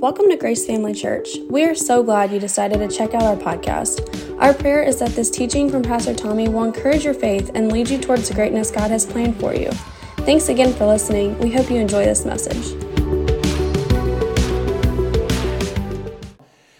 Welcome to Grace Family Church. We are so glad you decided to check out our podcast. Our prayer is that this teaching from Pastor Tommy will encourage your faith and lead you towards the greatness God has planned for you. Thanks again for listening. We hope you enjoy this message.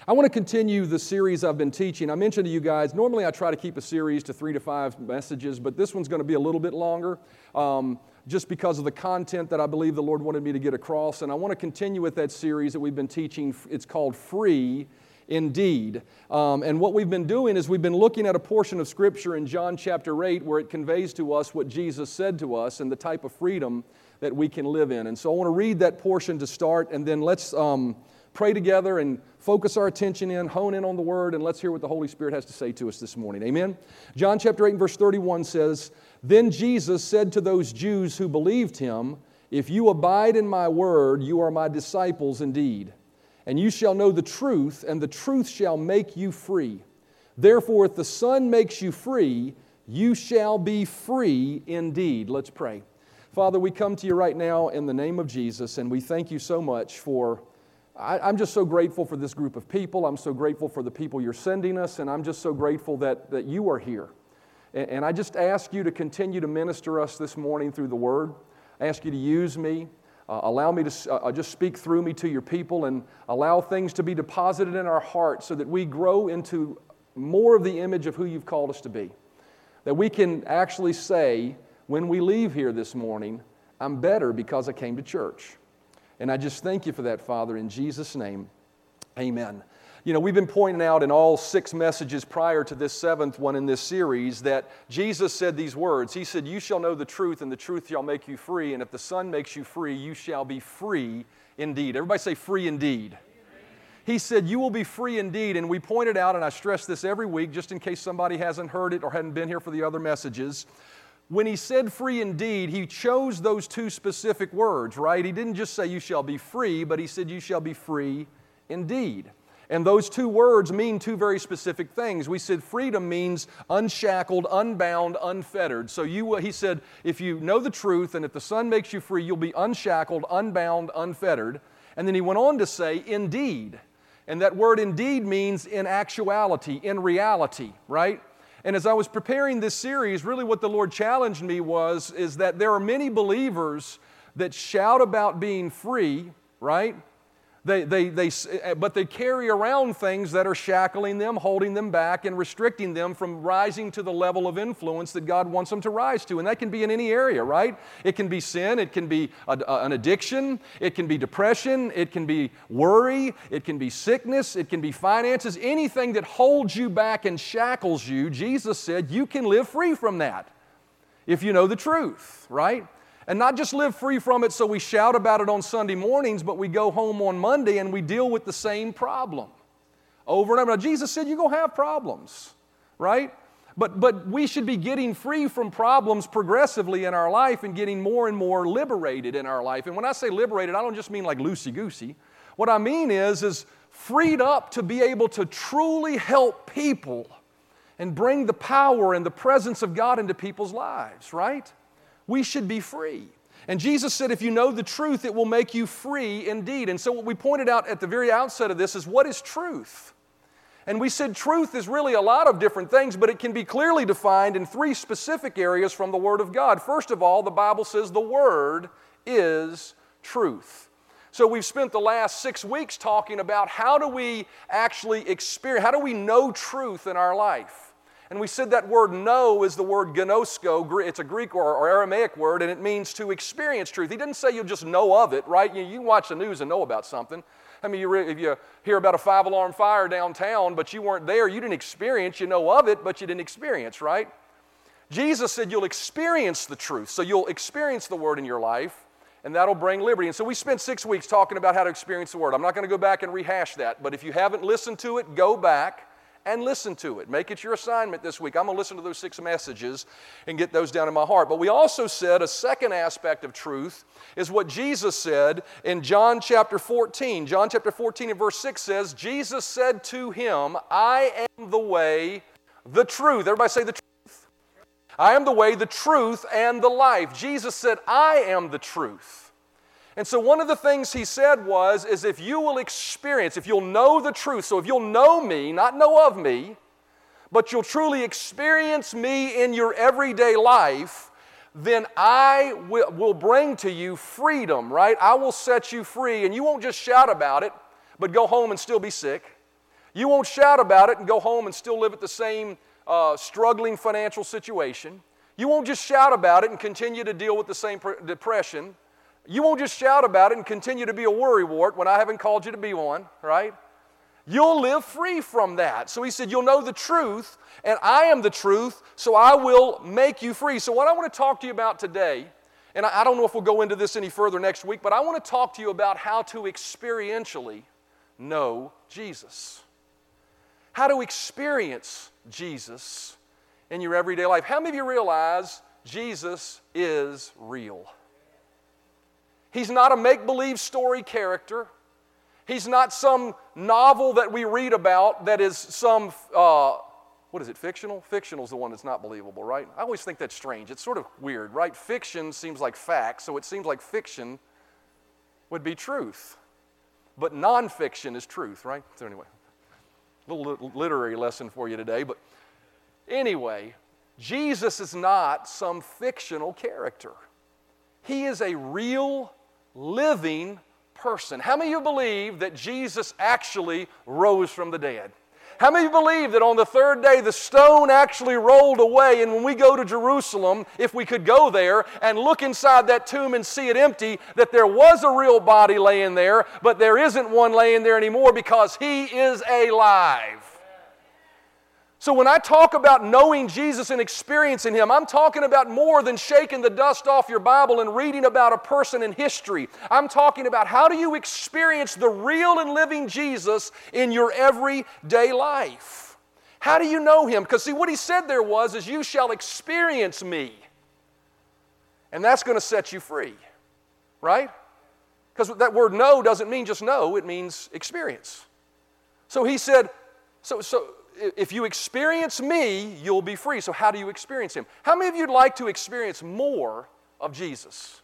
I want to continue the series I've been teaching. I mentioned to you guys, normally I try to keep a series to three to five messages, but this one's going to be a little bit longer. Um, just because of the content that I believe the Lord wanted me to get across. And I want to continue with that series that we've been teaching. It's called Free Indeed. Um, and what we've been doing is we've been looking at a portion of Scripture in John chapter 8 where it conveys to us what Jesus said to us and the type of freedom that we can live in. And so I want to read that portion to start, and then let's um, pray together and focus our attention in, hone in on the Word, and let's hear what the Holy Spirit has to say to us this morning. Amen? John chapter 8 and verse 31 says, then Jesus said to those Jews who believed him, If you abide in my word, you are my disciples indeed. And you shall know the truth, and the truth shall make you free. Therefore, if the Son makes you free, you shall be free indeed. Let's pray. Father, we come to you right now in the name of Jesus, and we thank you so much for. I, am just so grateful for this group of people. I'm so grateful for the people you're sending us, and I'm just so grateful that, that you are here. And I just ask you to continue to minister us this morning through the Word. I ask you to use me. Uh, allow me to uh, uh, just speak through me to your people and allow things to be deposited in our hearts so that we grow into more of the image of who you've called us to be. That we can actually say, when we leave here this morning, I'm better because I came to church. And I just thank you for that, Father, in Jesus' name. Amen. You know, we've been pointing out in all six messages prior to this seventh one in this series that Jesus said these words. He said, You shall know the truth, and the truth shall make you free. And if the Son makes you free, you shall be free indeed. Everybody say, free indeed. He said, You will be free indeed. And we pointed out, and I stress this every week just in case somebody hasn't heard it or hadn't been here for the other messages. When he said free indeed, he chose those two specific words, right? He didn't just say, You shall be free, but he said, You shall be free indeed. And those two words mean two very specific things. We said freedom means unshackled, unbound, unfettered. So you, uh, he said, if you know the truth and if the Son makes you free, you'll be unshackled, unbound, unfettered. And then he went on to say, indeed. And that word indeed means in actuality, in reality, right? And as I was preparing this series, really what the Lord challenged me was is that there are many believers that shout about being free, right? They, they, they, eh, but they carry around things that are shackling them, holding them back, and restricting them from rising to the level of influence that God wants them to rise to. And that can be in any area, right? It can be sin, it can be a, a, an addiction, it can be depression, it can be worry, it can be sickness, it can be finances, anything that holds you back and shackles you. Jesus said you can live free from that if you know the truth, right? And not just live free from it so we shout about it on Sunday mornings, but we go home on Monday and we deal with the same problem over and over. Now, Jesus said you're going to have problems, right? But, but we should be getting free from problems progressively in our life and getting more and more liberated in our life. And when I say liberated, I don't just mean like loosey goosey. What I mean is, is freed up to be able to truly help people and bring the power and the presence of God into people's lives, right? We should be free. And Jesus said, if you know the truth, it will make you free indeed. And so, what we pointed out at the very outset of this is what is truth? And we said truth is really a lot of different things, but it can be clearly defined in three specific areas from the Word of God. First of all, the Bible says the Word is truth. So we've spent the last six weeks talking about how do we actually experience, how do we know truth in our life? And we said that word know is the word gnosko. It's a Greek or, or, Aramaic word, and it means to experience truth. He didn't say you'll just know of it, right? You, you watch the news and know about something. I mean, you re- if you hear about a five alarm fire downtown, but you weren't there, you didn't experience, you know of it, but you didn't experience, right? Jesus said you'll experience the truth. So you'll experience the word in your life, and that'll bring liberty. And so we spent six weeks talking about how to experience the word. I'm not going to go back and rehash that, but if you haven't listened to it, go back and listen to it. Make it your assignment this week. I'm going to listen to those six messages and get those down in my heart. But we also said a second aspect of truth is what Jesus said in John chapter 14. John chapter 14 and verse 6 says, Jesus said to him, I am the way, the truth. Everybody say the truth. I am the way, the truth, and the life. Jesus said, I am the truth. And so one of the things he said was is if you will experience, if you'll know the truth, so if you'll know me, not know of me, but you'll truly experience me in your everyday life, then I will, bring to you freedom, right? I will set you free, and you won't just shout about it, but go home and still be sick. You won't shout about it and go home and still live at the same uh, struggling financial situation. You won't just shout about it and continue to deal with the same depression. You won't just shout about it and continue to be a worrywart when I haven't called you to be one, right? You'll live free from that. So he said, You'll know the truth, and I am the truth, so I will make you free. So, what I want to talk to you about today, and I don't know if we'll go into this any further next week, but I want to talk to you about how to experientially know Jesus. How to experience Jesus in your everyday life. How many of you realize Jesus is real? He's not a make believe story character. He's not some novel that we read about that is some, uh, what is it, fictional? Fictional is the one that's not believable, right? I always think that's strange. It's sort of weird, right? Fiction seems like fact, so it seems like fiction would be truth. But nonfiction is truth, right? So, anyway, a little literary lesson for you today. But anyway, Jesus is not some fictional character, He is a real living person. How many of you believe that Jesus actually rose from the dead? How many of you believe that on the third day the stone actually rolled away? And when we go to Jerusalem, if we could go there and look inside that tomb and see it empty, that there was a real body laying there, but there isn't one laying there anymore because he is alive. So, when I talk about knowing Jesus and experiencing Him, I'm talking about more than shaking the dust off your Bible and reading about a person in history. I'm talking about how do you experience the real and living Jesus in your everyday life? How do you know Him? Because, see, what He said there was, is you shall experience me. And that's going to set you free, right? Because that word know doesn't mean just know, it means experience. So He said, so, so if you experience me, you'll be free. So, how do you experience him? How many of you'd like to experience more of Jesus?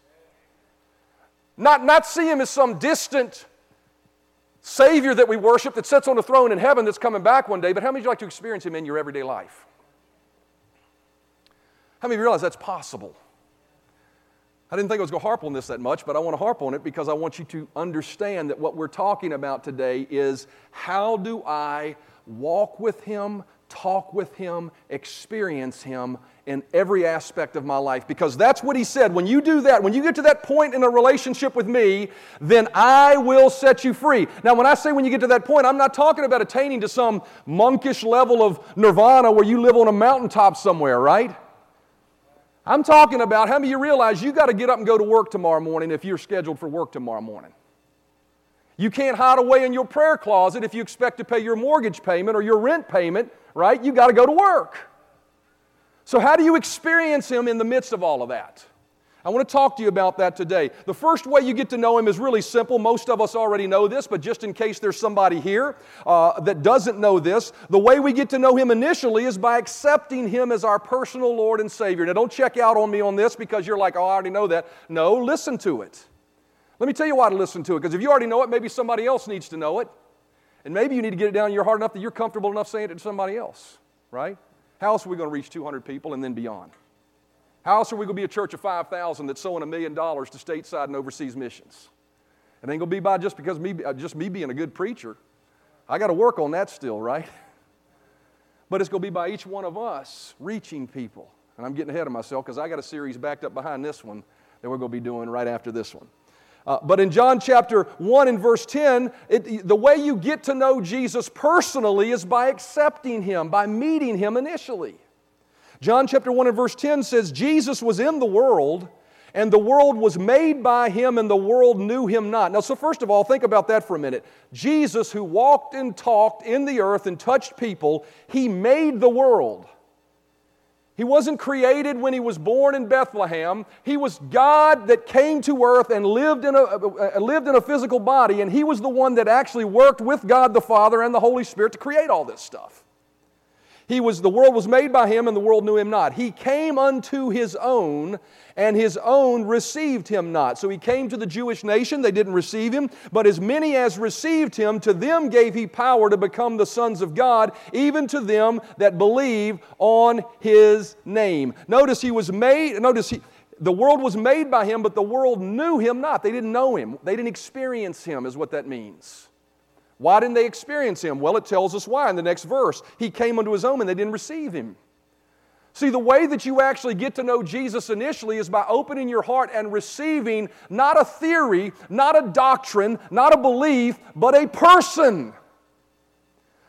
Not, not see him as some distant Savior that we worship that sits on a throne in heaven that's coming back one day, but how many of you like to experience him in your everyday life? How many of you realize that's possible? I didn't think I was going to harp on this that much, but I want to harp on it because I want you to understand that what we're talking about today is how do I walk with Him, talk with Him, experience Him in every aspect of my life. Because that's what He said. When you do that, when you get to that point in a relationship with me, then I will set you free. Now, when I say when you get to that point, I'm not talking about attaining to some monkish level of nirvana where you live on a mountaintop somewhere, right? I'm talking about how many of you realize you got to get up and go to work tomorrow morning if you're scheduled for work tomorrow morning? You can't hide away in your prayer closet if you expect to pay your mortgage payment or your rent payment, right? You got to go to work. So, how do you experience Him in the midst of all of that? I want to talk to you about that today. The first way you get to know Him is really simple. Most of us already know this, but just in case there's somebody here uh, that doesn't know this, the way we get to know Him initially is by accepting Him as our personal Lord and Savior. Now, don't check out on me on this because you're like, oh, I already know that. No, listen to it. Let me tell you why to listen to it, because if you already know it, maybe somebody else needs to know it. And maybe you need to get it down in your heart enough that you're comfortable enough saying it to somebody else, right? How else are we going to reach 200 people and then beyond? How else are we going to be a church of 5,000 that's sowing a million dollars to stateside and overseas missions? It ain't going to be by just because me, uh, just me being a good preacher. I got to work on that still, right? But it's going to be by each one of us reaching people. And I'm getting ahead of myself because I got a series backed up behind this one that we're going to be doing right after this one. Uh, but in John chapter 1 and verse 10, it, the way you get to know Jesus personally is by accepting him, by meeting him initially. John chapter 1 and verse 10 says, Jesus was in the world, and the world was made by him, and the world knew him not. Now, so first of all, think about that for a minute. Jesus, who walked and talked in the earth and touched people, he made the world. He wasn't created when he was born in Bethlehem. He was God that came to earth and lived in, a, uh, lived in a physical body, and he was the one that actually worked with God the Father and the Holy Spirit to create all this stuff. He was, the world was made by him, and the world knew him not. He came unto his own, and his own received him not. So he came to the Jewish nation, they didn't receive him, but as many as received him, to them gave he power to become the sons of God, even to them that believe on his name. Notice he was made, notice he, the world was made by him, but the world knew him not. They didn't know him, they didn't experience him, is what that means. Why didn't they experience him? Well, it tells us why in the next verse. He came unto his own and they didn't receive him. See, the way that you actually get to know Jesus initially is by opening your heart and receiving not a theory, not a doctrine, not a belief, but a person.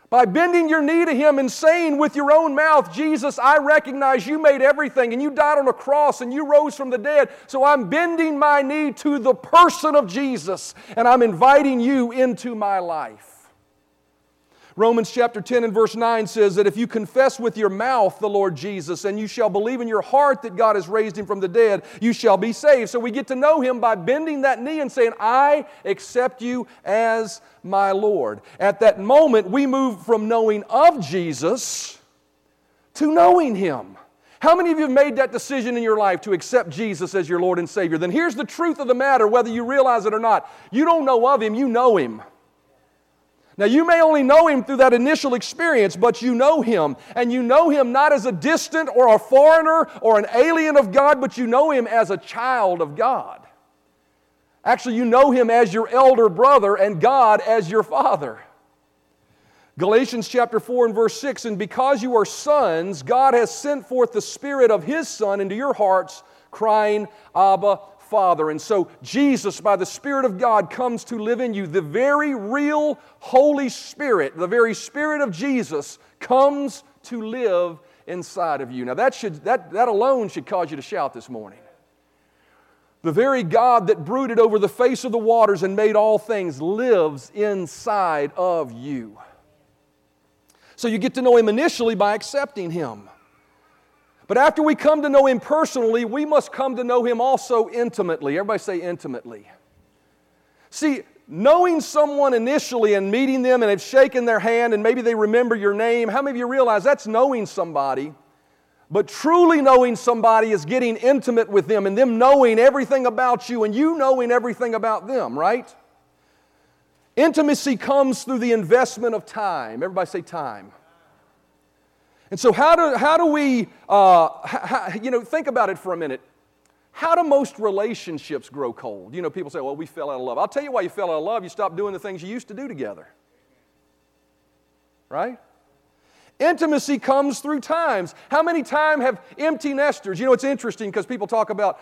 By bending your knee to Him and saying with your own mouth, Jesus, I recognize you made everything and you died on a cross and you rose from the dead. So I'm bending my knee to the person of Jesus and I'm inviting you into my life. Romans chapter 10 and verse 9 says that if you confess with your mouth the Lord Jesus and you shall believe in your heart that God has raised him from the dead, you shall be saved. So we get to know him by bending that knee and saying, I accept you as my Lord. At that moment, we move from knowing of Jesus to knowing him. How many of you have made that decision in your life to accept Jesus as your Lord and Savior? Then here's the truth of the matter, whether you realize it or not. You don't know of him, you know him. Now, you may only know him through that initial experience, but you know him. And you know him not as a distant or a foreigner or an alien of God, but you know him as a child of God. Actually, you know him as your elder brother and God as your father. Galatians chapter 4 and verse 6 And because you are sons, God has sent forth the Spirit of His Son into your hearts, crying, Abba, Father. And so Jesus, by the Spirit of God, comes to live in you. The very real Holy Spirit, the very Spirit of Jesus, comes to live inside of you. Now, that, should, that, that alone should cause you to shout this morning. The very God that brooded over the face of the waters and made all things lives inside of you. So you get to know Him initially by accepting Him. But after we come to know Him personally, we must come to know Him also intimately. Everybody say intimately. See, knowing someone initially and meeting them and have shaken their hand and maybe they remember your name, how many of you realize that's knowing somebody? But truly knowing somebody is getting intimate with them and them knowing everything about you and you knowing everything about them, right? Intimacy comes through the investment of time. Everybody say time. And so, how do, how do we, uh, how, you know, think about it for a minute. How do most relationships grow cold? You know, people say, well, we fell out of love. I'll tell you why you fell out of love. You stopped doing the things you used to do together. Right? Intimacy comes through times. How many times have empty nesters? You know, it's interesting because people talk about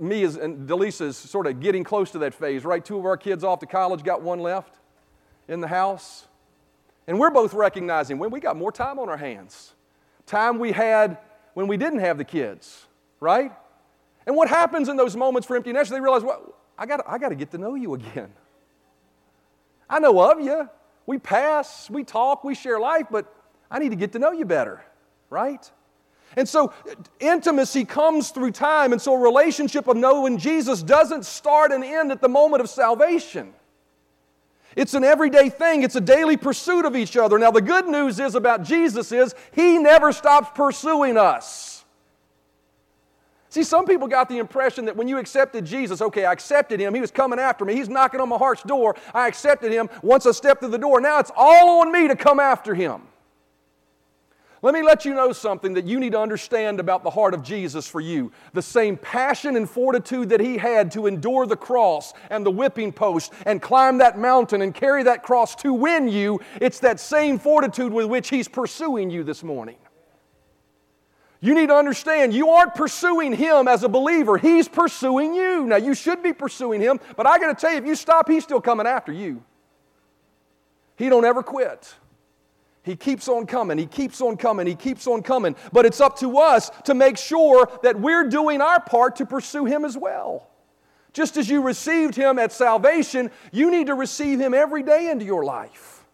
me as, and Delisa is sort of getting close to that phase, right? Two of our kids off to college, got one left in the house. And we're both recognizing when we got more time on our hands time we had when we didn't have the kids, right? And what happens in those moments for empty nesters? They realize, well, I got, I got to get to know you again. I know of you. We pass, we talk, we share life, but I need to get to know you better, right? And so intimacy comes through time. And so a relationship of knowing Jesus doesn't start and end at the moment of salvation. It's an everyday thing. It's a daily pursuit of each other. Now, the good news is about Jesus is he never stops pursuing us. See, some people got the impression that when you accepted Jesus, okay, I accepted him. He was coming after me. He's knocking on my heart's door. I accepted him. Once I stepped through the door, now it's all on me to come after him. Let me let you know something that you need to understand about the heart of Jesus for you. The same passion and fortitude that he had to endure the cross and the whipping post and climb that mountain and carry that cross to win you, it's that same fortitude with which he's pursuing you this morning. You need to understand you aren't pursuing him as a believer, he's pursuing you. Now, you should be pursuing him, but I got to tell you, if you stop, he's still coming after you. He don't ever quit. He keeps on coming, he keeps on coming, he keeps on coming. But it's up to us to make sure that we're doing our part to pursue him as well. Just as you received him at salvation, you need to receive him every day into your life.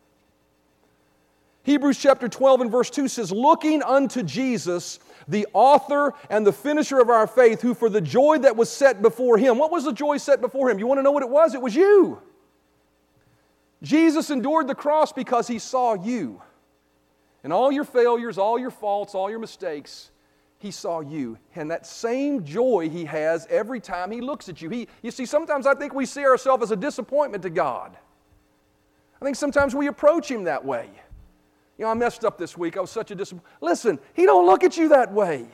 Hebrews chapter 12 and verse 2 says, Looking unto Jesus, the author and the finisher of our faith, who for the joy that was set before him, what was the joy set before him? You want to know what it was? It was you. Jesus endured the cross because he saw you. And all your failures, all your faults, all your mistakes, he saw you. And that same joy he has every time he looks at you. He, you see, sometimes I think we see ourselves as a disappointment to God. I think sometimes we approach him that way. You know, I messed up this week. I was such a disappointment. Listen, he don't look at you that way.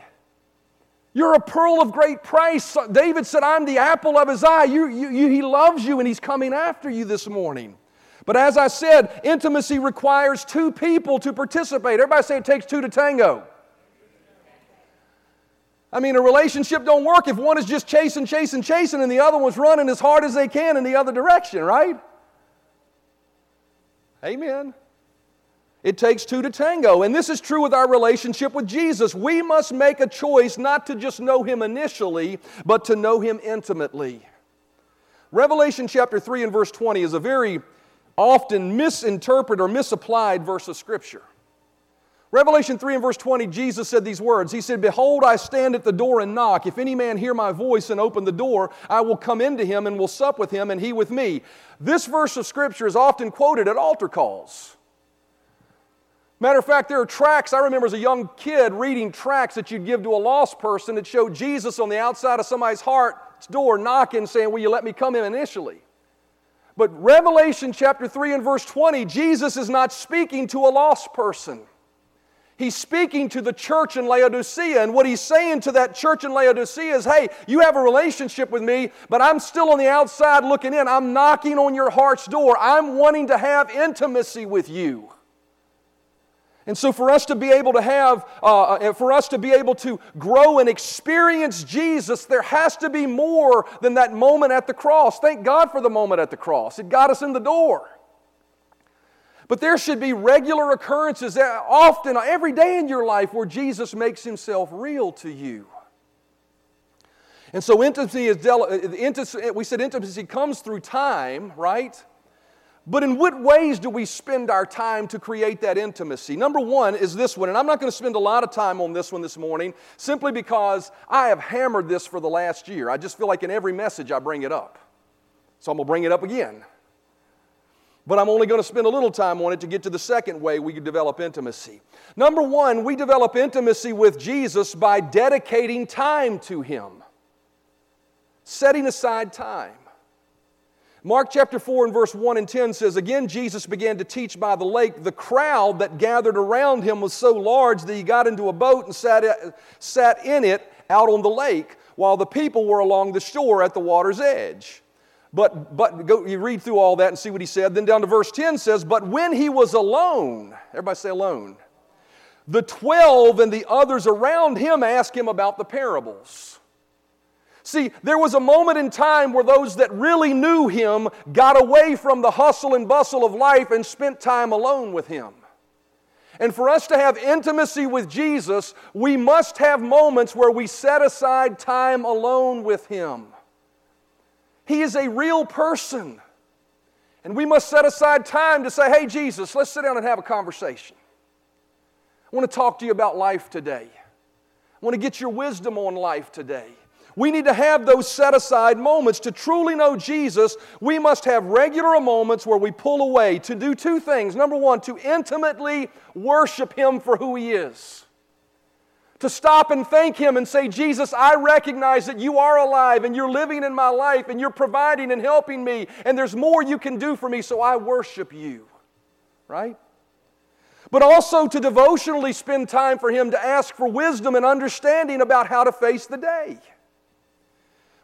You're a pearl of great price. David said, I'm the apple of his eye. You, you, you, he loves you and he's coming after you this morning. But as I said, intimacy requires two people to participate. Everybody say it takes two to tango. I mean, a relationship don't work if one is just chasing, chasing, chasing, and the other one's running as hard as they can in the other direction, right? Amen. It takes two to tango. And this is true with our relationship with Jesus. We must make a choice not to just know Him initially, but to know Him intimately. Revelation chapter 3 and verse 20 is a very often misinterpret or misapplied verse of Scripture. Revelation 3 and verse 20, Jesus said these words. He said, Behold, I stand at the door and knock. If any man hear my voice and open the door, I will come into him and will sup with him and he with me. This verse of Scripture is often quoted at altar calls. Matter of fact, there are tracts. I remember as a young kid reading tracts that you'd give to a lost person that showed Jesus on the outside of somebody's heart's door knocking, saying, Will you let me come in initially? But Revelation chapter 3 and verse 20, Jesus is not speaking to a lost person. He's speaking to the church in Laodicea, and what he's saying to that church in Laodicea is hey, you have a relationship with me, but I'm still on the outside looking in. I'm knocking on your heart's door. I'm wanting to have intimacy with you. And so, for us to be able to have, uh, uh, for us to be able to grow and experience Jesus, there has to be more than that moment at the cross. Thank God for the moment at the cross, it got us in the door. But there should be regular occurrences, often, every day in your life, where Jesus makes himself real to you. And so, intimacy is, uh, we said intimacy comes through time, right? But in what ways do we spend our time to create that intimacy? Number one is this one, and I'm not going to spend a lot of time on this one this morning simply because I have hammered this for the last year. I just feel like in every message I bring it up. So I'm going to bring it up again. But I'm only going to spend a little time on it to get to the second way we could develop intimacy. Number one, we develop intimacy with Jesus by dedicating time to Him, setting aside time. Mark chapter 4 and verse 1 and 10 says, Again, Jesus began to teach by the lake. The crowd that gathered around him was so large that he got into a boat and sat, sat in it out on the lake, while the people were along the shore at the water's edge. But, but go, you read through all that and see what he said. Then down to verse 10 says, But when he was alone, everybody say alone, the 12 and the others around him asked him about the parables. See, there was a moment in time where those that really knew him got away from the hustle and bustle of life and spent time alone with him. And for us to have intimacy with Jesus, we must have moments where we set aside time alone with him. He is a real person. And we must set aside time to say, hey, Jesus, let's sit down and have a conversation. I want to talk to you about life today. I want to get your wisdom on life today. We need to have those set aside moments. To truly know Jesus, we must have regular moments where we pull away to do two things. Number one, to intimately worship Him for who He is. To stop and thank Him and say, Jesus, I recognize that you are alive and you're living in my life and you're providing and helping me, and there's more you can do for me, so I worship you. Right? but also to devotionally spend time for Him to ask for wisdom and understanding about how to face the day.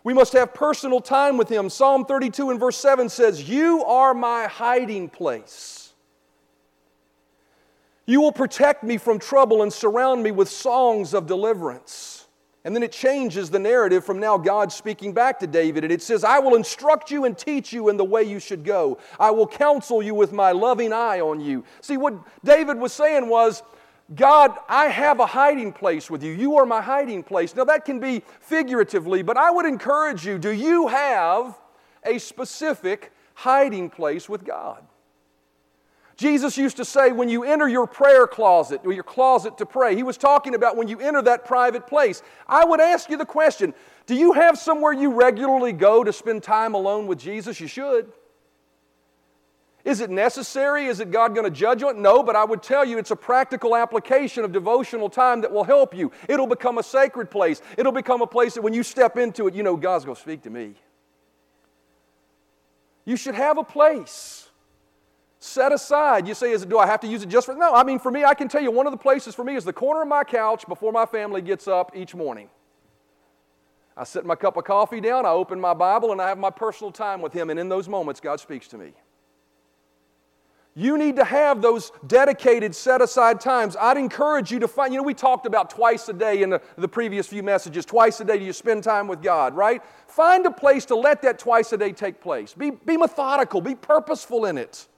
We must have personal time with Him. Psalm 32 and verse 7 says, You are my hiding place. You will protect me from trouble and surround me with songs of deliverance. And then it changes the narrative from now God speaking back to David. And it says, I will instruct you and teach you in the way you should go. I will counsel you with my loving eye on you. See, what David was saying was, God, I have a hiding place with you. You are my hiding place. Now, that can be figuratively, but I would encourage you do you have a specific hiding place with God? Jesus used to say, when you enter your prayer closet or your closet to pray, he was talking about when you enter that private place. I would ask you the question do you have somewhere you regularly go to spend time alone with Jesus? You should. Is it necessary? Is it God going to judge on it? No, but I would tell you it's a practical application of devotional time that will help you. It'll become a sacred place. It'll become a place that when you step into it, you know God's going to speak to me. You should have a place set aside. You say, is it, do I have to use it just for? No, I mean, for me, I can tell you one of the places for me is the corner of my couch before my family gets up each morning. I set my cup of coffee down, I open my Bible, and I have my personal time with Him, and in those moments, God speaks to me. You need to have those dedicated, set aside times. I'd encourage you to find, you know, we talked about twice a day in the, the, previous few messages. Twice a day do you spend time with God, right? Find a place to let that twice a day take place. Be, be methodical, be purposeful in it.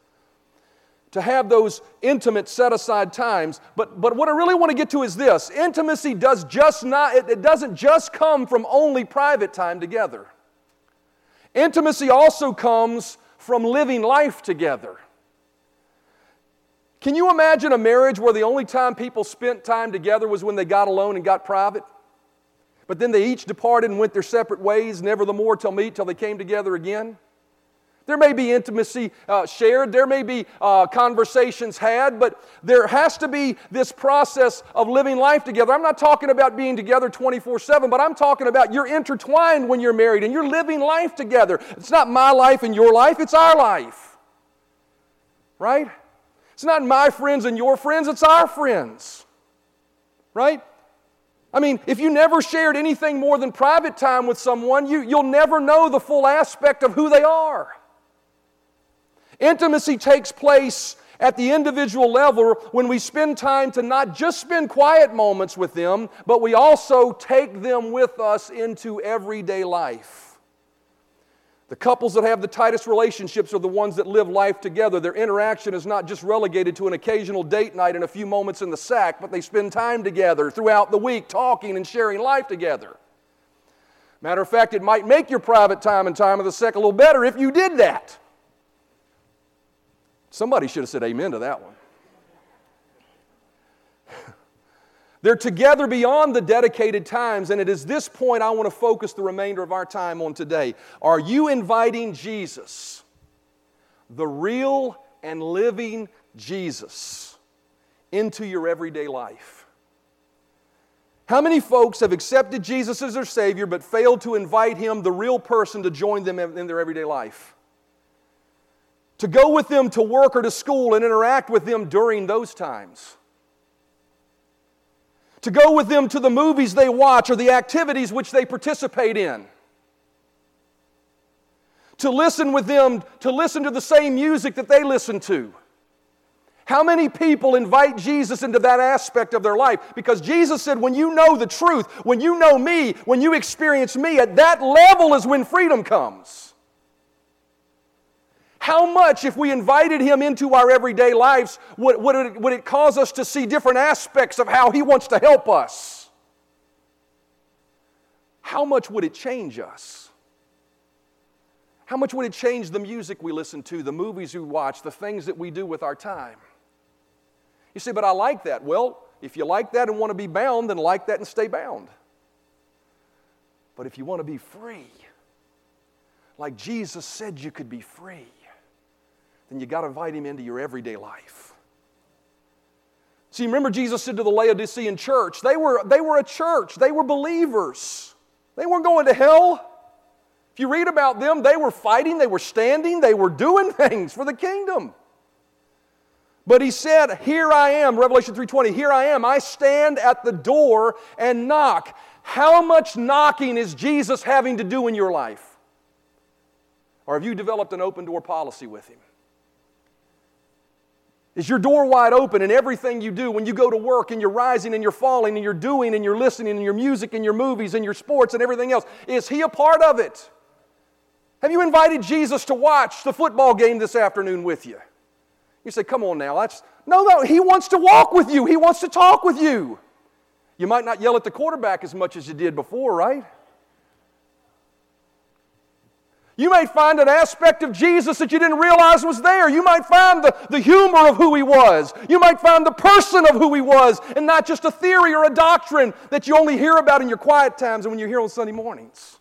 To have those intimate, set aside times. But, but what I really want to get to is this intimacy does just not, it, it doesn't just come from only private time together. Intimacy also comes from living life together. Can you imagine a marriage where the only time people spent time together was when they got alone and got private? But then they each departed and went their separate ways, never the more till meet till they came together again? There may be intimacy uh, shared, there may be uh, conversations had, but there has to be this process of living life together. I'm not talking about being together 24 7, but I'm talking about you're intertwined when you're married and you're living life together. It's not my life and your life, it's our life. Right? It's not my friends and your friends, it's our friends. Right? I mean, if you never shared anything more than private time with someone, you, you'll never know the full aspect of who they are. Intimacy takes place at the individual level when we spend time to not just spend quiet moments with them, but we also take them with us into everyday life. The couples that have the tightest relationships are the ones that live life together. Their interaction is not just relegated to an occasional date night and a few moments in the sack, but they spend time together throughout the week talking and sharing life together. Matter of fact, it might make your private time and time of the sack a little better if you did that. Somebody should have said amen to that one. They're together beyond the dedicated times, and it is this point I want to focus the remainder of our time on today. Are you inviting Jesus, the real and living Jesus, into your everyday life? How many folks have accepted Jesus as their Savior but failed to invite Him, the real person, to join them in their everyday life? To go with them to work or to school and interact with them during those times? To go with them to the movies they watch or the activities which they participate in, to listen with them, to listen to the same music that they listen to. How many people invite Jesus into that aspect of their life? Because Jesus said, when you know the truth, when you know me, when you experience me, at that level is when freedom comes. How much, if we invited Him into our everyday lives, would, would, it, would it cause us to see different aspects of how He wants to help us? How much would it change us? How much would it change the music we listen to, the movies we watch, the things that we do with our time? You say, but I like that. Well, if you like that and want to be bound, then like that and stay bound. But if you want to be free, like Jesus said you could be free, then you got to invite him into your everyday life. See, remember Jesus said to the Laodicean church, they were, they were a church, they were believers. They weren't going to hell. If you read about them, they were fighting, they were standing, they were doing things for the kingdom. But he said, "Here I am, Revelation 3:20, here I am. I stand at the door and knock." How much knocking is Jesus having to do in your life? Or have you developed an open door policy with him? Is your door wide open in everything you do when you go to work and you're rising and you're falling and you're doing and you're listening and your music and your movies and your sports and everything else? Is He a part of it? Have you invited Jesus to watch the football game this afternoon with you? You say, come on now, that's no, no, He wants to walk with you, He wants to talk with you. You might not yell at the quarterback as much as you did before, right? You may find an aspect of Jesus that you didn't realize was there. You might find the, the humor of who he was. You might find the person of who he was, and not just a theory or a doctrine that you only hear about in your quiet times and when you're here on Sunday mornings.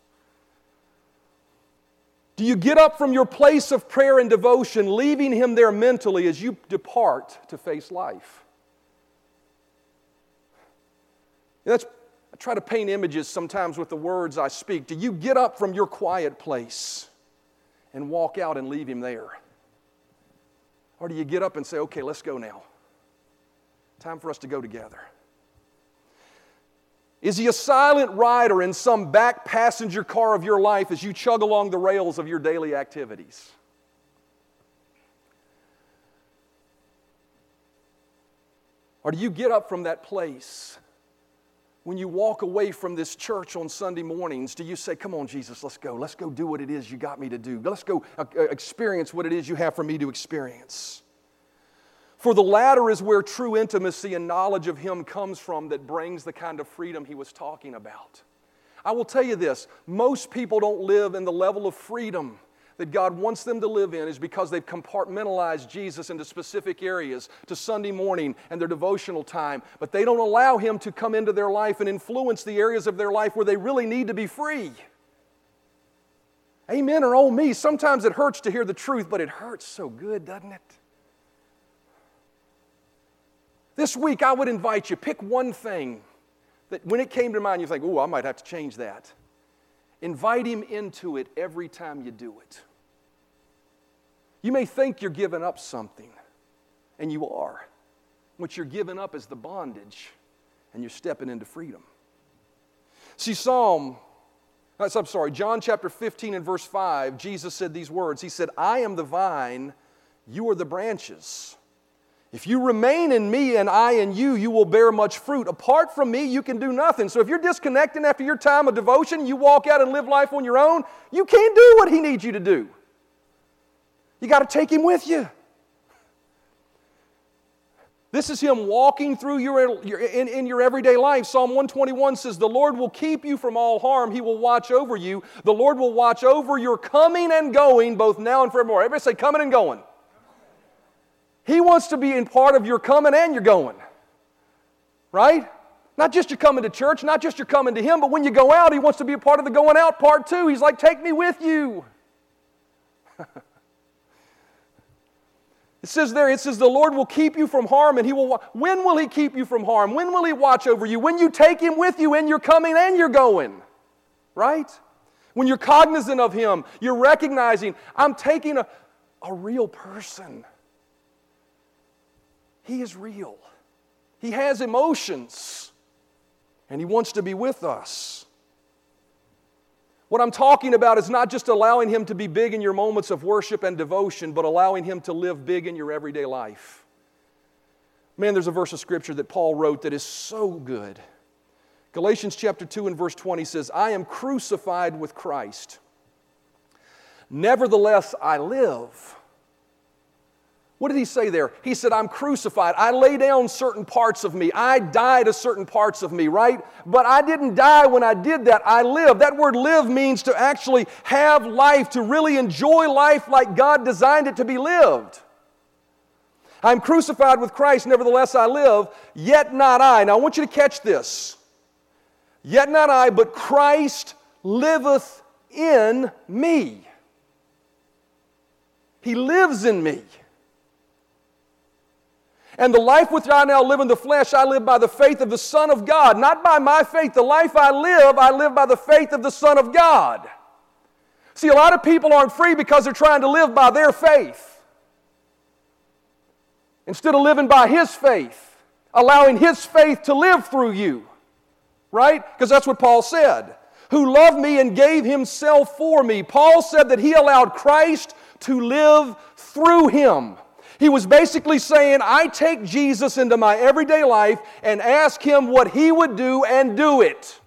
Do you get up from your place of prayer and devotion, leaving Him there mentally as you depart to face life? That's, I try to paint images sometimes with the words I speak. Do you get up from your quiet place and walk out and leave Him there? Or do you get up and say, okay, let's go now? Time for us to go together. Is he a silent rider in some back passenger car of your life as you chug along the rails of your daily activities? Or do you get up from that place when you walk away from this church on Sunday mornings? Do you say, Come on, Jesus, let's go. Let's go do what it is you got me to do. Let's go uh, uh, experience what it is you have for me to experience. For the latter is where true intimacy and knowledge of Him comes from that brings the kind of freedom He was talking about. I will tell you this most people don't live in the level of freedom that God wants them to live in is because they've compartmentalized Jesus into specific areas to Sunday morning and their devotional time, but they don't allow Him to come into their life and influence the areas of their life where they really need to be free. Amen or oh me, sometimes it hurts to hear the truth, but it hurts so good, doesn't it? This week, I would invite you, pick one thing that when it came to mind, you think, oh, I might have to change that. Invite him into it every time you do it. You may think you're giving up something, and you are. What you're giving up is the bondage, and you're stepping into freedom. See, Psalm, I'm sorry, John chapter 15 and verse 5, Jesus said these words He said, I am the vine, you are the branches. If you remain in me and I in you, you will bear much fruit. Apart from me, you can do nothing. So if you're disconnecting after your time of devotion, you walk out and live life on your own, you can't do what He needs you to do. You got to take Him with you. This is Him walking through your, your in, in your everyday life. Psalm 121 says, The Lord will keep you from all harm. He will watch over you. The Lord will watch over your coming and going, both now and forevermore. Everybody say, coming and going. He wants to be in part of your coming and your going. Right? Not just your coming to church, not just your coming to Him, but when you go out, He wants to be a part of the going out part too. He's like, take me with you. it says there, it says, the Lord will keep you from harm and He will. When will He keep you from harm? When will He watch over you? When you take Him with you and you're coming and you're going. Right? When you're cognizant of Him, you're recognizing, I'm taking a, a real person. He is real. He has emotions, and He wants to be with us. What I'm talking about is not just allowing Him to be big in your moments of worship and devotion, but allowing Him to live big in your everyday life. Man, there's a verse of Scripture that Paul wrote that is so good. Galatians chapter 2 and verse 20 says, I am crucified with Christ. Nevertheless, I live. What did he say there? He said, I'm crucified. I lay down certain parts of me. I die to certain parts of me, right? But I didn't die when I did that. I live. That word live means to actually have life, to really enjoy life like God designed it to be lived. I'm crucified with Christ, nevertheless I live, yet not I. Now I want you to catch this. Yet not I, but Christ liveth in me. He lives in me. And the life which I now live in the flesh, I live by the faith of the Son of God. Not by my faith. The life I live, I live by the faith of the Son of God. See, a lot of people aren't free because they're trying to live by their faith. Instead of living by His faith, allowing His faith to live through you. Right? Because that's what Paul said. Who loved me and gave Himself for me. Paul said that He allowed Christ to live through Him. He was basically saying, I take Jesus into my everyday life and ask Him what He would do and do it.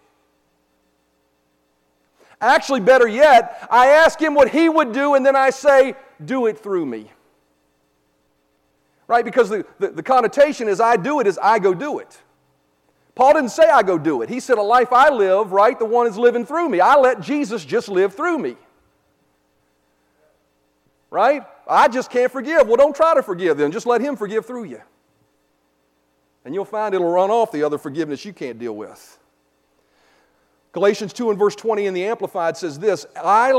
Actually, better yet, I ask Him what He would do and then I say, Do it through me. Right? Because the, the, the connotation is I do it is I go do it. Paul didn't say I go do it. He said, A life I live, right, the one is living through me. I let Jesus just live through me. Right? I just can't forgive. Well, don't try to forgive then. Just let Him forgive through you. And you'll find it'll run off the other forgiveness you can't deal with. Galatians 2 and verse 20 in the Amplified says this I,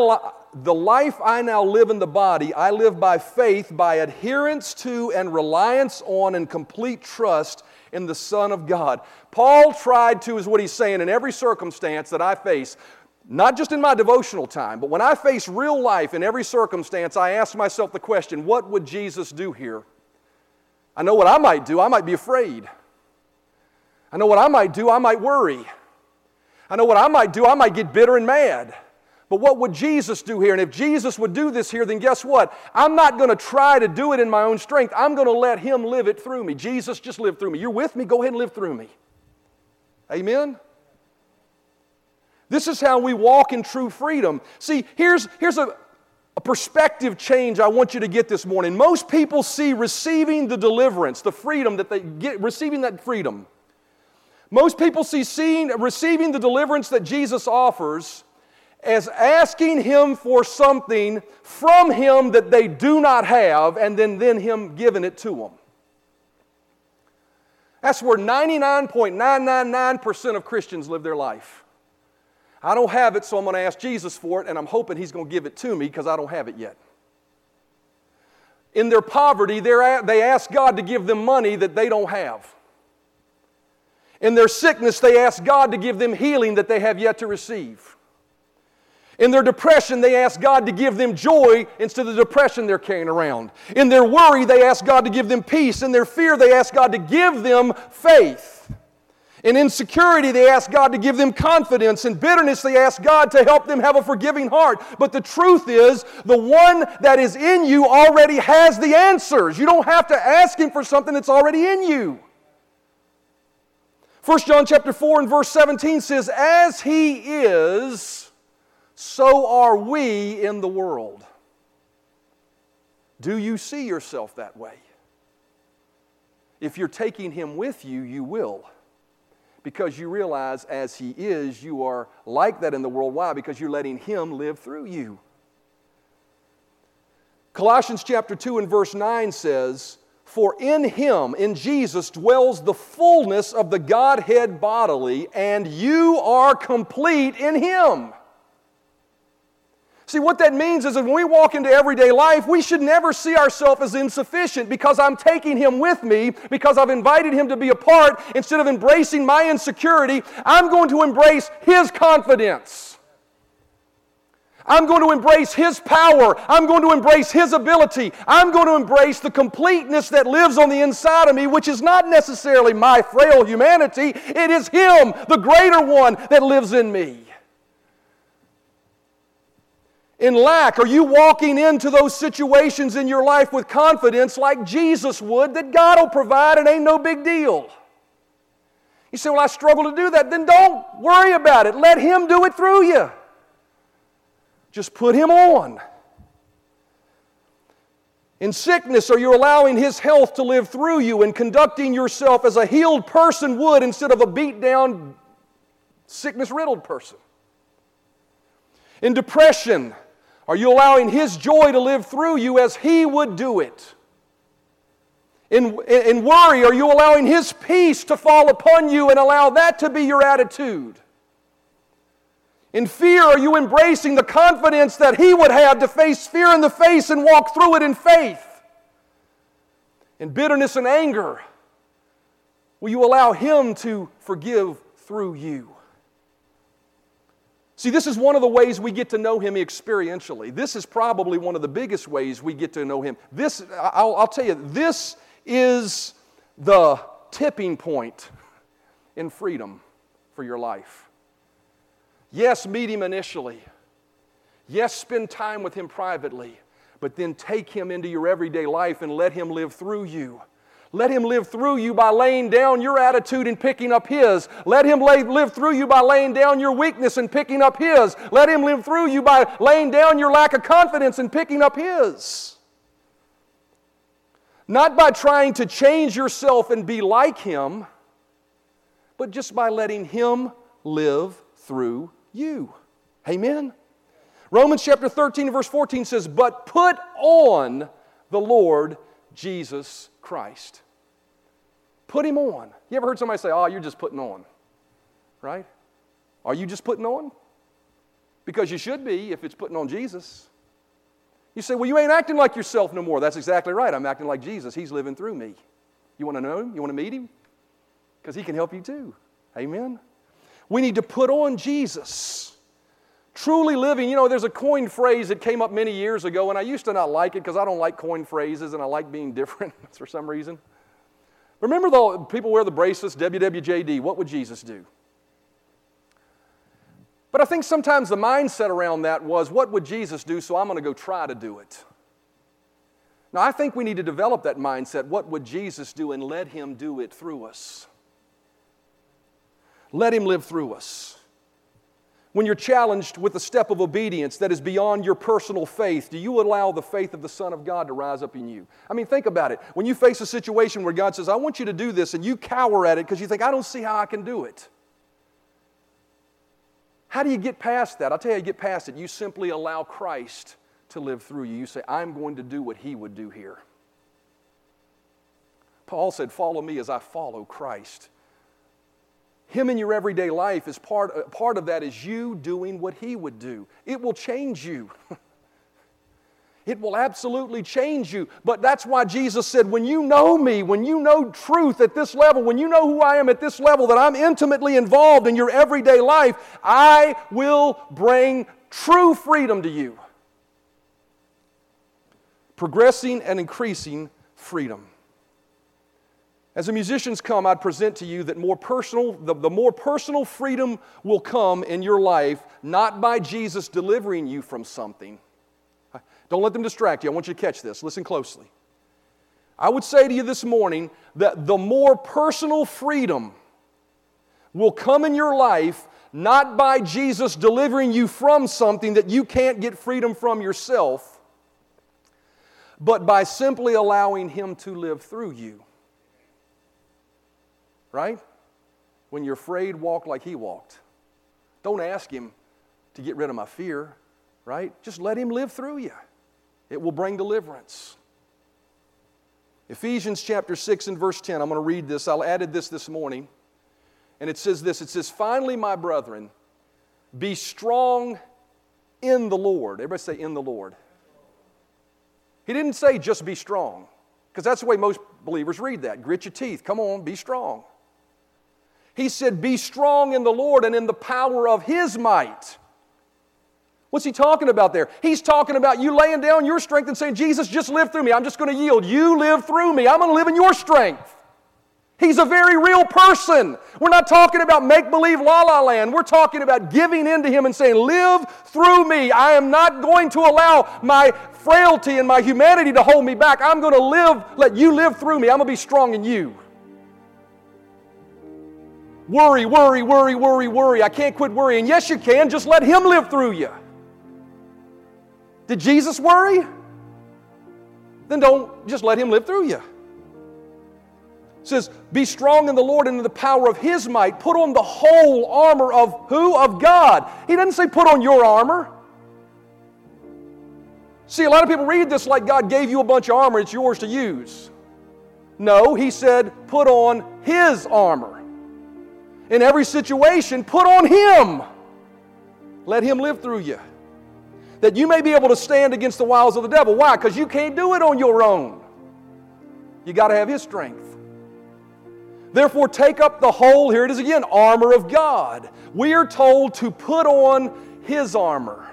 The life I now live in the body, I live by faith, by adherence to and reliance on and complete trust in the Son of God. Paul tried to, is what he's saying, in every circumstance that I face, not just in my devotional time, but when I face real life in every circumstance, I ask myself the question what would Jesus do here? I know what I might do. I might be afraid. I know what I might do. I might worry. I know what I might do. I might get bitter and mad. But what would Jesus do here? And if Jesus would do this here, then guess what? I'm not going to try to do it in my own strength. I'm going to let Him live it through me. Jesus, just live through me. You're with me? Go ahead and live through me. Amen? This is how we walk in true freedom. See, here's, here's a, a perspective change I want you to get this morning. Most people see receiving the deliverance, the freedom that they get, receiving that freedom. Most people see seeing, receiving the deliverance that Jesus offers as asking Him for something from Him that they do not have, and then, then Him giving it to them. That's where 99.999% of Christians live their life. I don't have it, so I'm going to ask Jesus for it, and I'm hoping He's going to give it to me because I don't have it yet. In their poverty, they ask God to give them money that they don't have. In their sickness, they ask God to give them healing that they have yet to receive. In their depression, they ask God to give them joy instead of the depression they're carrying around. In their worry, they ask God to give them peace. In their fear, they ask God to give them faith. In insecurity, they ask God to give them confidence. In bitterness, they ask God to help them have a forgiving heart. But the truth is, the one that is in you already has the answers. You don't have to ask Him for something that's already in you. 1 John chapter 4 and verse 17 says, As He is, so are we in the world. Do you see yourself that way? If you're taking Him with you, you will. Because you realize as He is, you are like that in the world. Why? Because you're letting Him live through you. Colossians chapter 2 and verse 9 says, For in Him, in Jesus, dwells the fullness of the Godhead bodily, and you are complete in Him. See, what that means is that when we walk into everyday life, we should never see ourselves as insufficient because I'm taking Him with me, because I've invited Him to be a part. Instead of embracing my insecurity, I'm going to embrace His confidence. I'm going to embrace His power. I'm going to embrace His ability. I'm going to embrace the completeness that lives on the inside of me, which is not necessarily my frail humanity. It is Him, the greater one, that lives in me in lack? Are you walking into those situations in your life with confidence like Jesus would that God will provide and ain't no big deal? You say, Well, I struggle to do that. Then don't worry about it. Let Him do it through you. Just put Him on. In sickness, are you allowing His health to live through you and conducting yourself as a healed person would instead of a beat down, sickness riddled person? In depression, are you allowing His joy to live through you as He would do it? In, in worry, are you allowing His peace to fall upon you and allow that to be your attitude? In fear, are you embracing the confidence that He would have to face fear in the face and walk through it in faith? In bitterness and anger, will you allow Him to forgive through you? See, this is one of the ways we get to know him experientially. This is probably one of the biggest ways we get to know him. This, I'll, I'll tell you, this is the tipping point in freedom for your life. Yes, meet him initially. Yes, spend time with him privately, but then take him into your everyday life and let him live through you. Let Him live through you by laying down your attitude and picking up His. Let Him lay, live through you by laying down your weakness and picking up His. Let Him live through you by laying down your lack of confidence and picking up His. Not by trying to change yourself and be like Him, but just by letting Him live through you. Amen? Romans chapter 13, verse 14 says, But put on the Lord Jesus Christ. Put him on. You ever heard somebody say, Oh, you're just putting on? Right? Are you just putting on? Because you should be if it's putting on Jesus. You say, Well, you ain't acting like yourself no more. That's exactly right. I'm acting like Jesus. He's living through me. You want to know him? You want to meet him? Because he can help you too. Amen? We need to put on Jesus. Truly living, you know, there's a coined phrase that came up many years ago, and I used to not like it because I don't like coined phrases and I like being different for some reason. Remember, though, people wear the bracelets, WWJD. What would Jesus do? But I think sometimes the mindset around that was, what would Jesus do? So I'm going to go try to do it. Now, I think we need to develop that mindset. What would Jesus do? And let Him do it through us. Let Him live through us. When you're challenged with a step of obedience that is beyond your personal faith, do you allow the faith of the Son of God to rise up in you? I mean, think about it. When you face a situation where God says, I want you to do this, and you cower at it because you think, I don't see how I can do it. How do you get past that? I'll tell you how you get past it. You simply allow Christ to live through you. You say, I'm going to do what he would do here. Paul said, Follow me as I follow Christ. Him in your everyday life is part, uh, part of that is you doing what He would do. It will change you. it will absolutely change you. But that's why Jesus said, when you know me, when you know truth at this level, when you know who I am at this level, that I'm intimately involved in your everyday life, I will bring true freedom to you. Progressing and increasing freedom. As the musicians come, I'd present to you that more personal, the, the more personal freedom will come in your life, not by Jesus delivering you from something. Don't let them distract you. I want you to catch this. Listen closely. I would say to you this morning that the more personal freedom will come in your life not by Jesus delivering you from something that you can't get freedom from yourself, but by simply allowing Him to live through you right? When you're afraid, walk like he walked. Don't ask him to get rid of my fear, right? Just let him live through you. It will bring deliverance. Ephesians chapter 6 and verse 10. I'm going to read this. I'll added this this morning. And it says this it says, Finally, my brethren, be strong in the Lord. Everybody say, in the Lord. He didn't say just be strong, because that's the way most believers read that. Grit your teeth. Come on, be strong. He said, Be strong in the Lord and in the power of His might. What's he talking about there? He's talking about you laying down your strength and saying, Jesus, just live through me. I'm just going to yield. You live through me. I'm going to live in your strength. He's a very real person. We're not talking about make believe la la land. We're talking about giving in to Him and saying, Live through me. I am not going to allow my frailty and my humanity to hold me back. I'm going to live, let you live through me. I'm going to be strong in you. Worry, worry, worry, worry, worry. I can't quit worrying. Yes, you can. Just let Him live through you. Did Jesus worry? Then don't just let Him live through you. It says, Be strong in the Lord and in the power of His might. Put on the whole armor of who? Of God. He doesn't say put on your armor. See, a lot of people read this like God gave you a bunch of armor, it's yours to use. No, He said, put on His armor in every situation, put on Him. Let Him live through you. That you may be able to stand against the wiles of the devil. Why? Because you can't do it on your own. You got to have His strength. Therefore, take up the whole, here it is again, armor of God. We are told to put on His armor.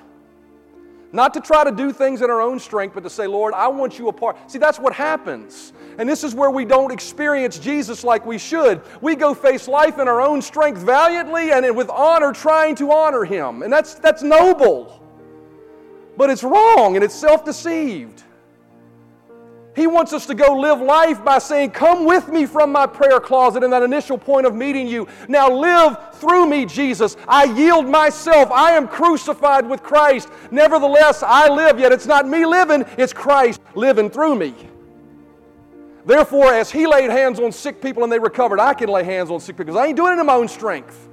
Not to try to do things in our own strength, but to say, Lord, I want you a part. See, that's what happens. And this is where we don't experience Jesus like we should. We go face life in our own strength valiantly and with honor, trying to honor Him. And that's, that's noble. But it's wrong and it's self deceived. He wants us to go live life by saying, Come with me from my prayer closet in that initial point of meeting you. Now live through me, Jesus. I yield myself. I am crucified with Christ. Nevertheless, I live, yet it's not me living, it's Christ living through me. Therefore, as He laid hands on sick people and they recovered, I can lay hands on sick people because I ain't doing it in my own strength.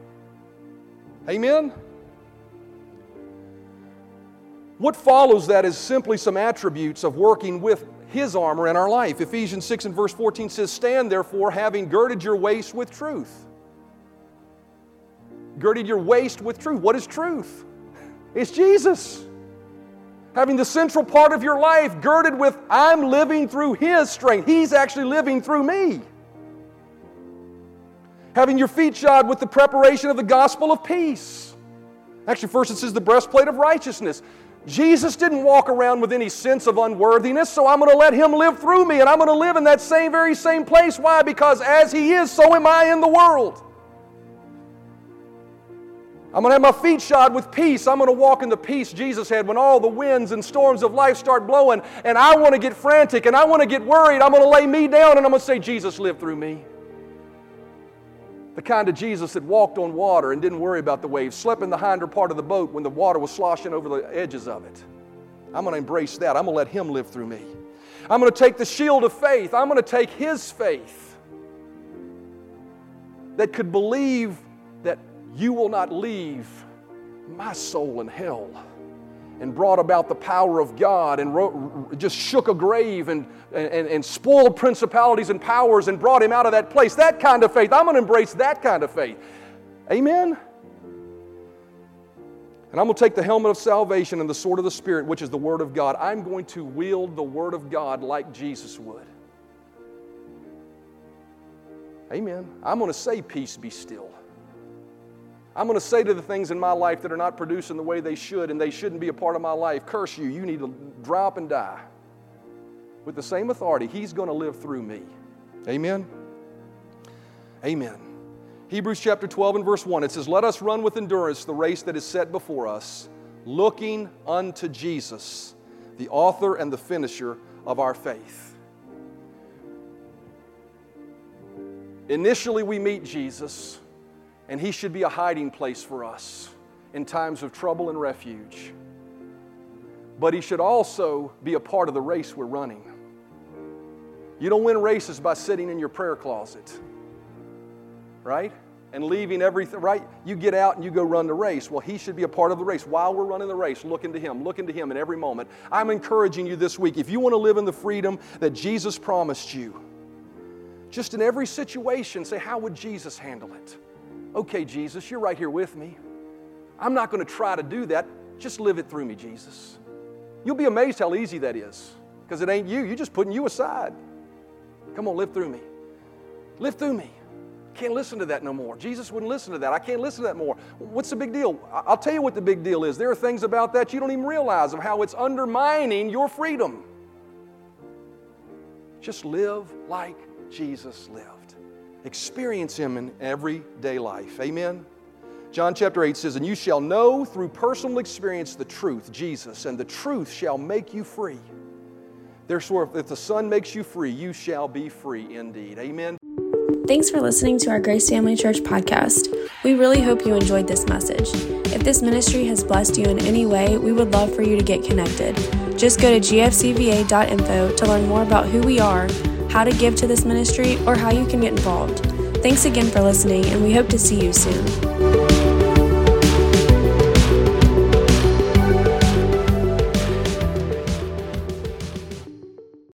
Amen? What follows that is simply some attributes of working with his armor in our life. Ephesians 6 and verse 14 says, Stand therefore, having girded your waist with truth. girded your waist with truth. What is truth? It's Jesus. Having the central part of your life girded with, I'm living through His strength. He's actually living through me. Having your feet shod with the preparation of the gospel of peace. Actually, first it says the breastplate of righteousness. Jesus didn't walk around with any sense of unworthiness, so I'm going to let Him live through me, and I'm going to live in that same, very same place. Why? Because as He is, so am I in the world. I'm going to have my feet shod with peace. I'm going to walk in the peace Jesus had when all the winds and storms of life start blowing, and I want to get frantic and I want to get worried. I'm going to lay me down and I'm going to say, Jesus, lived through me. The kind of Jesus that walked on water and didn't worry about the waves, slept in the hinder part of the boat when the water was sloshing over the edges of it. I'm going to embrace that. I'm going to let Him live through me. I'm going to take the shield of faith. I'm going to take His faith that could believe that you will not leave my soul in hell and brought about the power of God and wrote, just shook a grave and, and, and spoiled principalities and powers and brought him out of that place. That kind of faith. I'm going to embrace that kind of faith. Amen? And I'm going to take the helmet of salvation and the sword of the Spirit, which is the Word of God. I'm going to wield the Word of God like Jesus would. Amen. I'm going to say, Peace be still. I'm going to say to the things in my life that are not producing the way they should and they shouldn't be a part of my life, curse you. You need to drop and die. With the same authority, He's going to live through me. Amen? Amen. Hebrews chapter 12 and verse 1, it says, Let us run with endurance the race that is set before us, looking unto Jesus, the author and the finisher of our faith. Initially, we meet Jesus and He should be a hiding place for us in times of trouble and refuge. But He should also be a part of the race we're running. You don't win races by sitting in your prayer closet, right? And leaving everything, right? You get out and you go run the race. Well, He should be a part of the race. While we're running the race, look into Him, look into Him in every moment. I'm encouraging you this week if you want to live in the freedom that Jesus promised you, just in every situation, say, How would Jesus handle it? Okay, Jesus, you're right here with me. I'm not going to try to do that. Just live it through me, Jesus. You'll be amazed how easy that is because it ain't you. You're just putting you aside. Come on, live through me. Live through me. Can't listen to that no more. Jesus wouldn't listen to that. I can't listen to that more. What's the big deal? I'll tell you what the big deal is. There are things about that you don't even realize of how it's undermining your freedom. Just live like Jesus lived. Experience Him in everyday life. Amen? John chapter 8 says, And you shall know through personal experience the truth, Jesus, and the truth shall make you free. Therefore, if the Son makes you free, you shall be free indeed. Amen. Thanks for listening to our Grace Family Church podcast. We really hope you enjoyed this message. If this ministry has blessed you in any way, we would love for you to get connected. Just go to gfcva.info to learn more about who we are how to give to this ministry, or how you can get involved. Thanks again for listening, and we hope to see you soon.